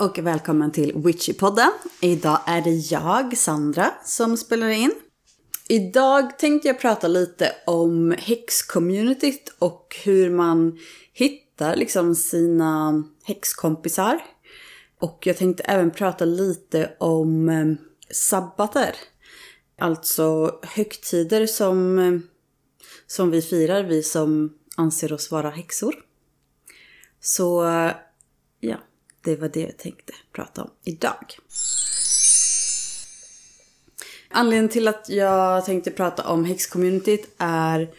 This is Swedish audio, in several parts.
och välkommen till Witchypodden! Idag är det jag, Sandra, som spelar in. Idag tänkte jag prata lite om häxcommunityt och hur man hittar liksom sina häxkompisar. Och jag tänkte även prata lite om eh, sabbater. Alltså högtider som, eh, som vi firar, vi som anser oss vara häxor. Så eh, ja, det var det jag tänkte prata om idag. Anledningen till att jag tänkte prata om häxcommunityt är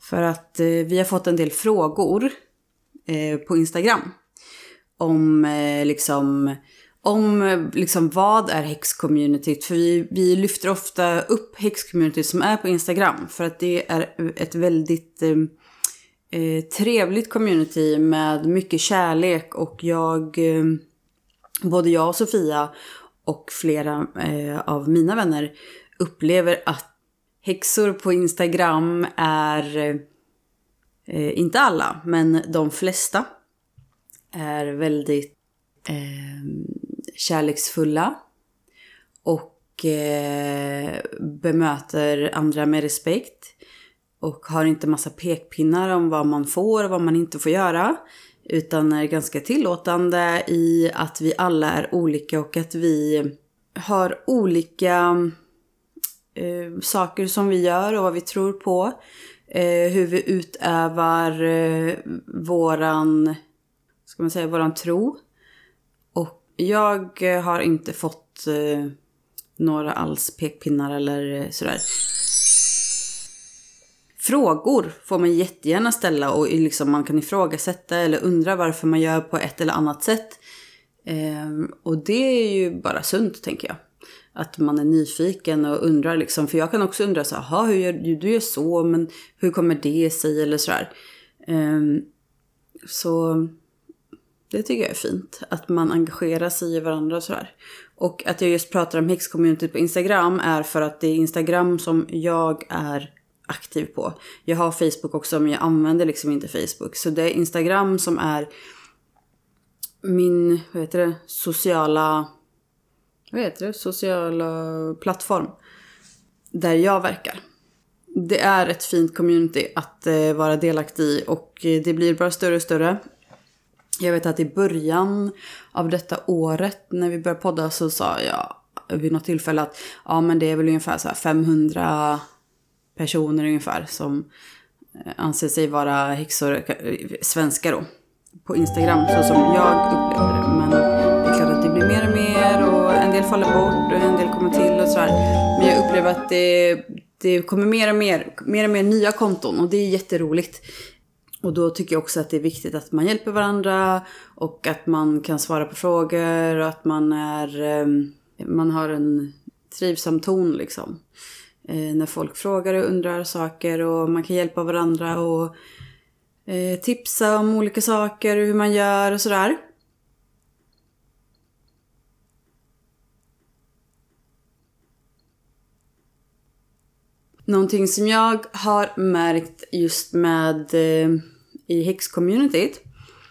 för att eh, vi har fått en del frågor eh, på Instagram. Om eh, liksom, om liksom vad är häxcommunityt? För vi, vi lyfter ofta upp häxcommunityt som är på Instagram. För att det är ett väldigt eh, trevligt community med mycket kärlek. Och jag, eh, både jag och Sofia och flera eh, av mina vänner upplever att häxor på Instagram är, eh, inte alla, men de flesta är väldigt eh, kärleksfulla och eh, bemöter andra med respekt. Och har inte massa pekpinnar om vad man får och vad man inte får göra. Utan är ganska tillåtande i att vi alla är olika och att vi har olika eh, saker som vi gör och vad vi tror på. Eh, hur vi utövar eh, våran, ska man säga, våran tro. Och jag har inte fått eh, några alls pekpinnar eller eh, sådär. Frågor får man jättegärna ställa och liksom man kan ifrågasätta eller undra varför man gör på ett eller annat sätt. Ehm, och det är ju bara sunt tänker jag. Att man är nyfiken och undrar liksom. För jag kan också undra så här, hur gör du? Du gör så, men hur kommer det sig? Eller sådär. Ehm, så det tycker jag är fint. Att man engagerar sig i varandra och sådär. Och att jag just pratar om häxcommunityt på Instagram är för att det är Instagram som jag är aktiv på. Jag har Facebook också men jag använder liksom inte Facebook. Så det är Instagram som är min, vad heter det, sociala, vad heter det, sociala plattform. Där jag verkar. Det är ett fint community att eh, vara delaktig i och det blir bara större och större. Jag vet att i början av detta året när vi började podda så sa jag vid något tillfälle att ja men det är väl ungefär så 500 personer ungefär som eh, anser sig vara häxor, eh, svenskar då, på Instagram så som jag upplevde det. Men det är klart att det blir mer och mer och en del faller bort och en del kommer till och sådär. Men jag upplever att det, det kommer mer och mer, mer och mer nya konton och det är jätteroligt. Och då tycker jag också att det är viktigt att man hjälper varandra och att man kan svara på frågor och att man är, eh, man har en trivsam ton liksom Eh, när folk frågar och undrar saker och man kan hjälpa varandra och eh, tipsa om olika saker och hur man gör och sådär. Någonting som jag har märkt just med eh, i häxcommunityt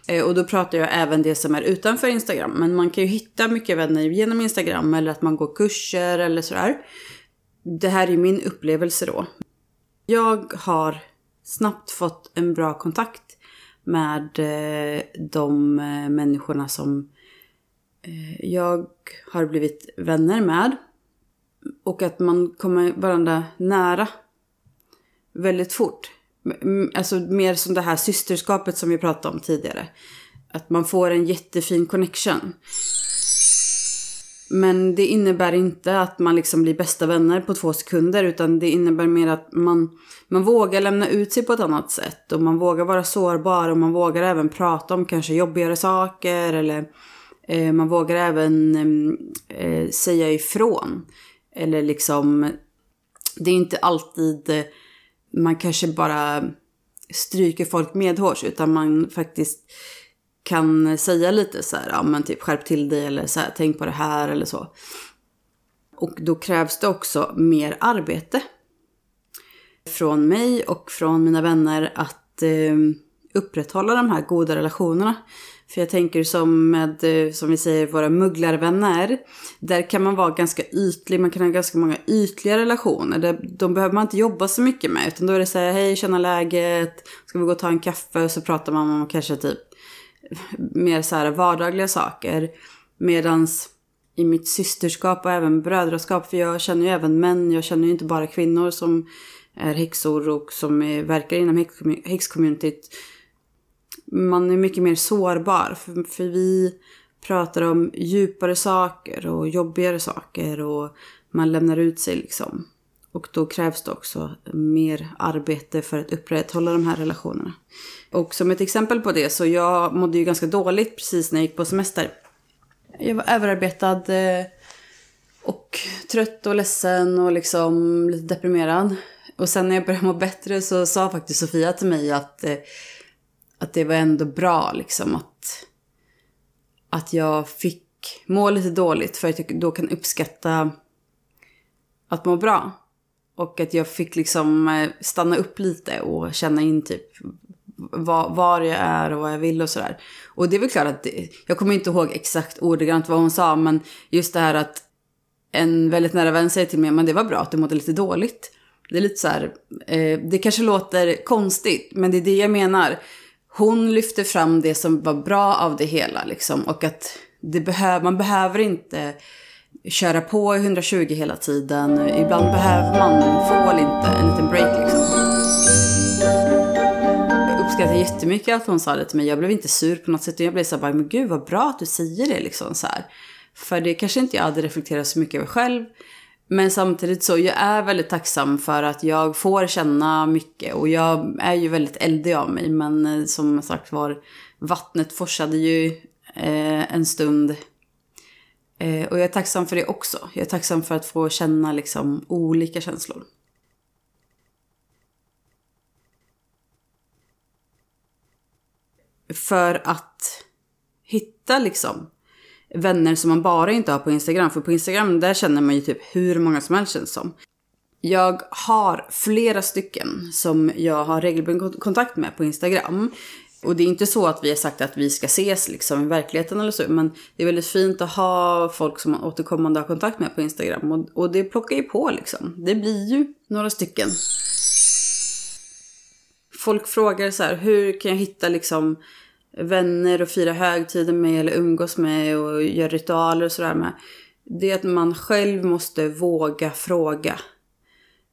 eh, och då pratar jag även det som är utanför Instagram. Men man kan ju hitta mycket vänner genom Instagram eller att man går kurser eller sådär. Det här är min upplevelse då. Jag har snabbt fått en bra kontakt med eh, de eh, människorna som eh, jag har blivit vänner med. Och att man kommer varandra nära väldigt fort. Alltså mer som det här systerskapet som vi pratade om tidigare. Att man får en jättefin connection. Men det innebär inte att man liksom blir bästa vänner på två sekunder utan det innebär mer att man, man vågar lämna ut sig på ett annat sätt och man vågar vara sårbar och man vågar även prata om kanske jobbigare saker eller eh, man vågar även eh, eh säga ifrån. Eller liksom, det är inte alltid eh, man kanske bara stryker folk medhårs utan man faktiskt kan säga lite så här, ja men typ skärp till dig eller så här, tänk på det här eller så. Och då krävs det också mer arbete. Från mig och från mina vänner att eh, upprätthålla de här goda relationerna. För jag tänker som med, eh, som vi säger, våra mugglarvänner. Där kan man vara ganska ytlig, man kan ha ganska många ytliga relationer. Där, de behöver man inte jobba så mycket med. Utan då är det så här, hej, känna läget, ska vi gå och ta en kaffe? Och så pratar man om kanske typ mer så här vardagliga saker. Medans i mitt systerskap och även brödraskap, för jag känner ju även män, jag känner ju inte bara kvinnor som är häxor och som är, verkar inom häxcommunityt man är mycket mer sårbar. För, för vi pratar om djupare saker och jobbigare saker och man lämnar ut sig liksom. Och då krävs det också mer arbete för att upprätthålla de här relationerna. Och som ett exempel på det så jag mådde ju ganska dåligt precis när jag gick på semester. Jag var överarbetad eh, och trött och ledsen och liksom lite deprimerad. Och sen när jag började må bättre så sa faktiskt Sofia till mig att eh, att det var ändå bra liksom att, att jag fick må lite dåligt för att jag då kan uppskatta att må bra. Och att jag fick liksom eh, stanna upp lite och känna in typ var, var jag är och vad jag vill och sådär. Och det är väl klart att, det, jag kommer inte ihåg exakt ordagrant vad hon sa, men just det här att en väldigt nära vän säger till mig, men det var bra att du mådde lite dåligt. Det är lite så här, eh, det kanske låter konstigt, men det är det jag menar hon lyfter fram det som var bra av det hela liksom. Och att det behö man behöver inte köra på i 120 hela tiden. Ibland behöver man få lite, en liten break liksom. Jag uppskattar jättemycket att hon sa det till mig. Jag blev inte sur på något sätt. Jag blev så här, men gud vad bra att du säger det liksom så här. För det kanske inte jag hade reflekterat så mycket över själv. Men samtidigt så, jag är väldigt tacksam för att jag får känna mycket. Och jag är ju väldigt eldig av mig. Men eh, som sagt var, vattnet forsade ju eh, en stund. Eh, och jag är tacksam för det också. Jag är tacksam för att få känna liksom olika känslor. För att hitta liksom vänner som man bara inte har på Instagram. För på Instagram där känner man ju typ hur många som helst känns som. Jag har flera stycken som jag har regelbunden kontakt med på Instagram. Och det är inte så att vi har sagt att vi ska ses liksom i verkligheten eller så. Men det är väldigt fint att ha folk som man återkommande har kontakt med på Instagram. Och, och det plockar ju på liksom. Det blir ju några stycken. Folk frågar så här, hur kan jag hitta liksom vänner och fira högtider med eller umgås med och göra ritualer och sådär med. Det är att man själv måste våga fråga.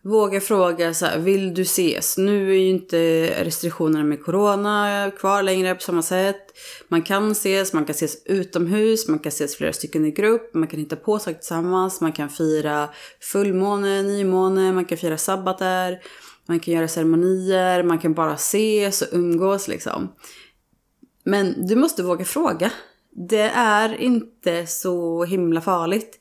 Våga fråga så här, vill du ses? Nu är ju inte restriktionerna med corona kvar längre på samma sätt. Man kan ses, man kan ses utomhus, man kan ses flera stycken i grupp, man kan hitta på saker tillsammans, man kan fira fullmåne, nymåne, man kan fira sabbater, man kan göra ceremonier, man kan bara ses och umgås liksom. Men du måste våga fråga. Det är inte så himla farligt.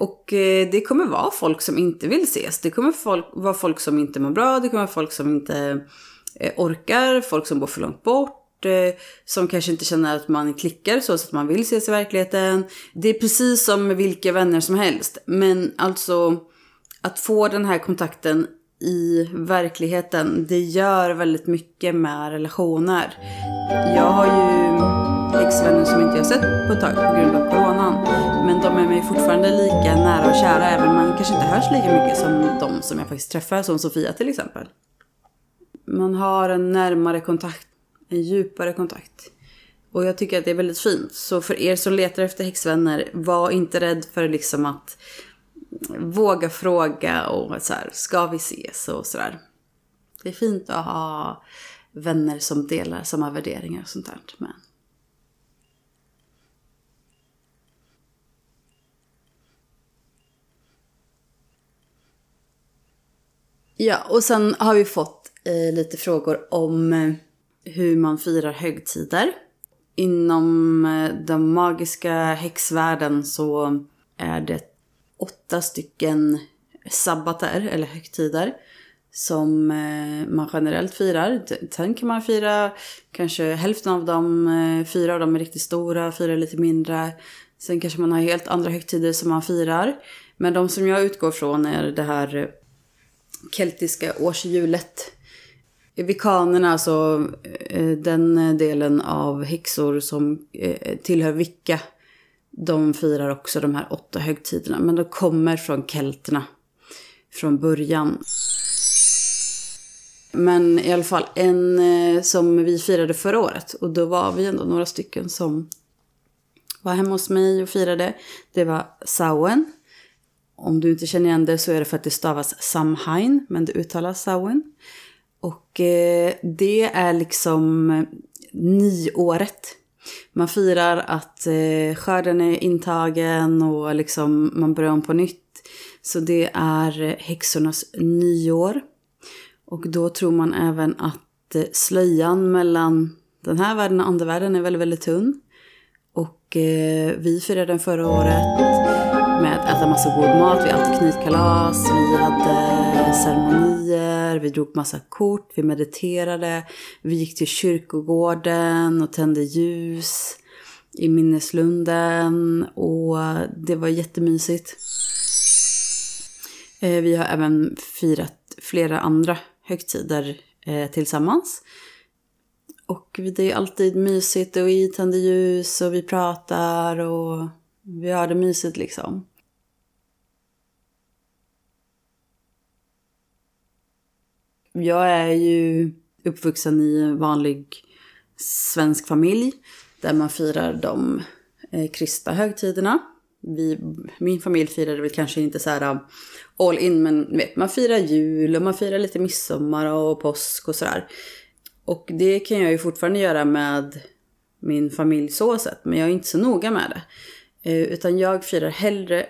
Och eh, det kommer vara folk som inte vill ses. Det kommer folk, vara folk som inte mår bra. Det kommer vara folk som inte eh, orkar. Folk som bor för långt bort. Eh, som kanske inte känner att man klickar så, att man vill ses i verkligheten. Det är precis som med vilka vänner som helst. Men alltså att få den här kontakten i verkligheten, det gör väldigt mycket med relationer. Jag har ju ex-vänner som inte jag sett på ett tag på grund av corona. Är fortfarande lika nära och kära även om man kanske inte hörs lika mycket som de som jag faktiskt träffar, som Sofia till exempel. Man har en närmare kontakt, en djupare kontakt. Och jag tycker att det är väldigt fint. Så för er som letar efter häxvänner, var inte rädd för liksom att våga fråga och så här, ska vi ses och sådär. Det är fint att ha vänner som delar samma värderingar och sånt där Men Ja, och sen har vi fått eh, lite frågor om eh, hur man firar högtider. Inom eh, den magiska häxvärlden så är det åtta stycken sabbater eller högtider som eh, man generellt firar. Sen kan man fira kanske hälften av dem, eh, fyra av dem är riktigt stora, fyra är lite mindre. Sen kanske man har helt andra högtider som man firar. Men de som jag utgår från är det här eh, keltiska årshjulet. Vikanerna, alltså eh, den delen av häxor som eh, tillhör Vicka, de firar också de här åtta högtiderna. Men de kommer från kelterna från början. Men i alla fall en eh, som vi firade förra året. Och då var vi ändå några stycken som var hemma hos mig och firade. Det var Sauen. Om du inte känner igen det så är det för att det stavas Samhain, men det uttalas Samhain. Och eh, det är liksom eh, nyåret. Man firar att eh, skörden är intagen och liksom man börjar om på nytt. Så det är eh, häxornas nyår. Och då tror man även att eh, slöjan mellan den här världen och andevärlden är väldigt, väldigt tunn. Och eh, vi firade den förra året med att äta massa god mat. Vi hade knytkalas, vi hade ceremonier, vi drog massa kort, vi mediterade. Vi gick till kyrkogården och tände ljus i minneslunden. Och det var jättemysigt. Eh, vi har även firat flera andra högtider eh, tillsammans. Och det är alltid mysigt och vi tänder ljus och vi pratar och vi har det mysigt liksom. Jag är ju uppvuxen i en vanlig svensk familj där man firar de eh, kristna högtiderna. Vi, min familj firade väl kanske inte så här um, all in, men vet, man firar jul och man firar lite midsommar och påsk och sådär. Och det kan jag ju fortfarande göra med min familj så sett, men jag är inte så noga med det. Eh, utan jag firar hellre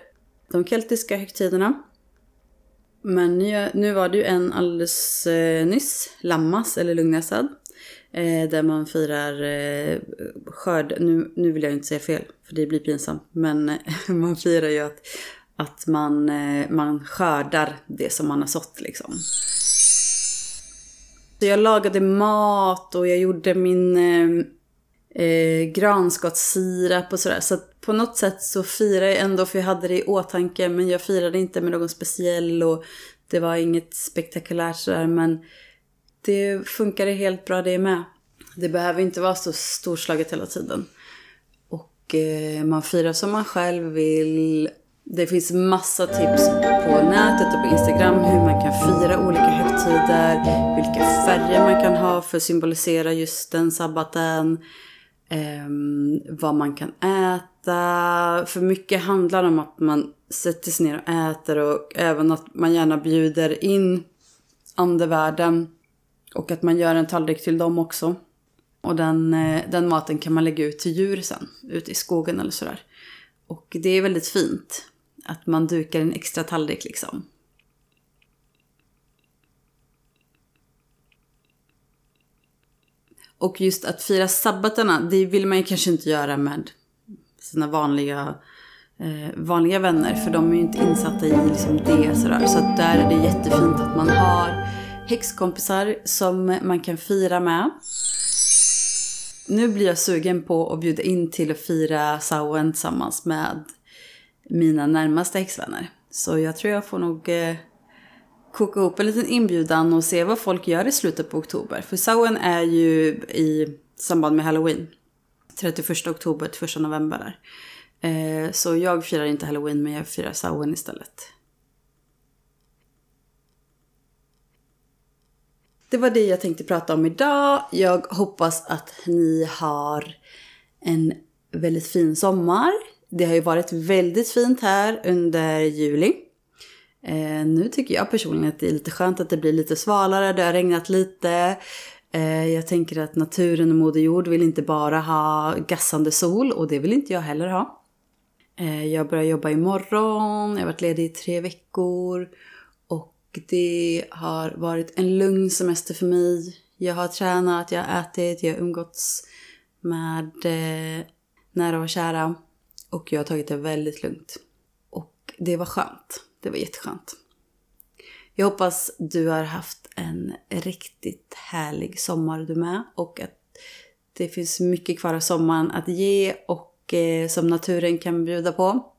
de keltiska högtiderna. Men nu, var det ju en alldeles eh, nyss, Lammas eller Lugnäsad. Eh, där man firar eh, skörd, nu, nu vill jag inte säga fel för det blir pinsamt. Men man firar ju att att man, man skördar det som man har sått liksom. Så jag lagade mat och jag gjorde min eh, granskottssirap och sådär. Så att på något sätt så firar jag ändå, för jag hade det i åtanke, men jag firade inte med någon speciell och det var inget spektakulärt sådär. Men det funkade helt bra det med. Det behöver inte vara så storslaget hela tiden. Och eh, man firar som man själv vill det finns massa tips på nätet och på Instagram hur man kan fira olika högtider, vilka färger man kan ha för att symbolisera just den sabbaten, eh, vad man kan äta. För mycket handlar om att man sätter sig ner och äter och även att man gärna bjuder in andevärlden och att man gör en tallrik till dem också. Och den, eh, den maten kan man lägga ut till djur sen, ute i skogen eller sådär. Och det är väldigt fint. Att man dukar en extra tallrik liksom. Och just att fira sabbaterna, det vill man ju kanske inte göra med sina vanliga, eh, vanliga vänner. För de är ju inte insatta i liksom det sådär. Så att där är det jättefint att man har häxkompisar som man kan fira med. Nu blir jag sugen på att bjuda in till att fira Sauen tillsammans med mina närmaste häxvänner. Så jag tror jag får nog eh, koka ihop en liten inbjudan och se vad folk gör i slutet på oktober. För Sauen är ju i samband med Halloween. 31 oktober till 1 november där. Eh, så jag firar inte Halloween men jag firar Sauen istället. Det var det jag tänkte prata om idag. Jag hoppas att ni har en väldigt fin sommar. Det har ju varit väldigt fint här under juli. Eh, nu tycker jag personligen att det är lite skönt att det blir lite svalare, det har regnat lite. Eh, jag tänker att naturen och Moder Jord vill inte bara ha gassande sol och det vill inte jag heller ha. Eh, jag börjar jobba imorgon, jag har varit ledig i tre veckor och det har varit en lugn semester för mig. Jag har tränat, jag har ätit, jag har umgåtts med eh, nära och kära. Och jag har tagit det väldigt lugnt. Och det var skönt. Det var jätteskönt. Jag hoppas du har haft en riktigt härlig sommar du med. Och att det finns mycket kvar av sommaren att ge och eh, som naturen kan bjuda på.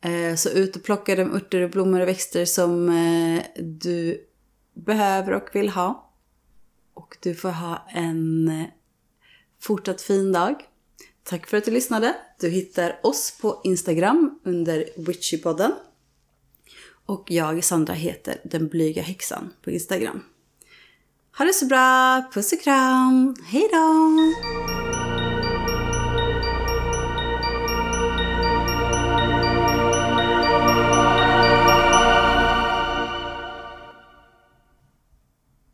Eh, så ut och plocka de örter och blommor och växter som eh, du behöver och vill ha. Och du får ha en eh, fortsatt fin dag. Tack för att du lyssnade. Du hittar oss på Instagram under Witchypodden. Och jag, Sandra, heter Den blyga häxan på Instagram. Ha det så bra! Puss och kram! Hejdå!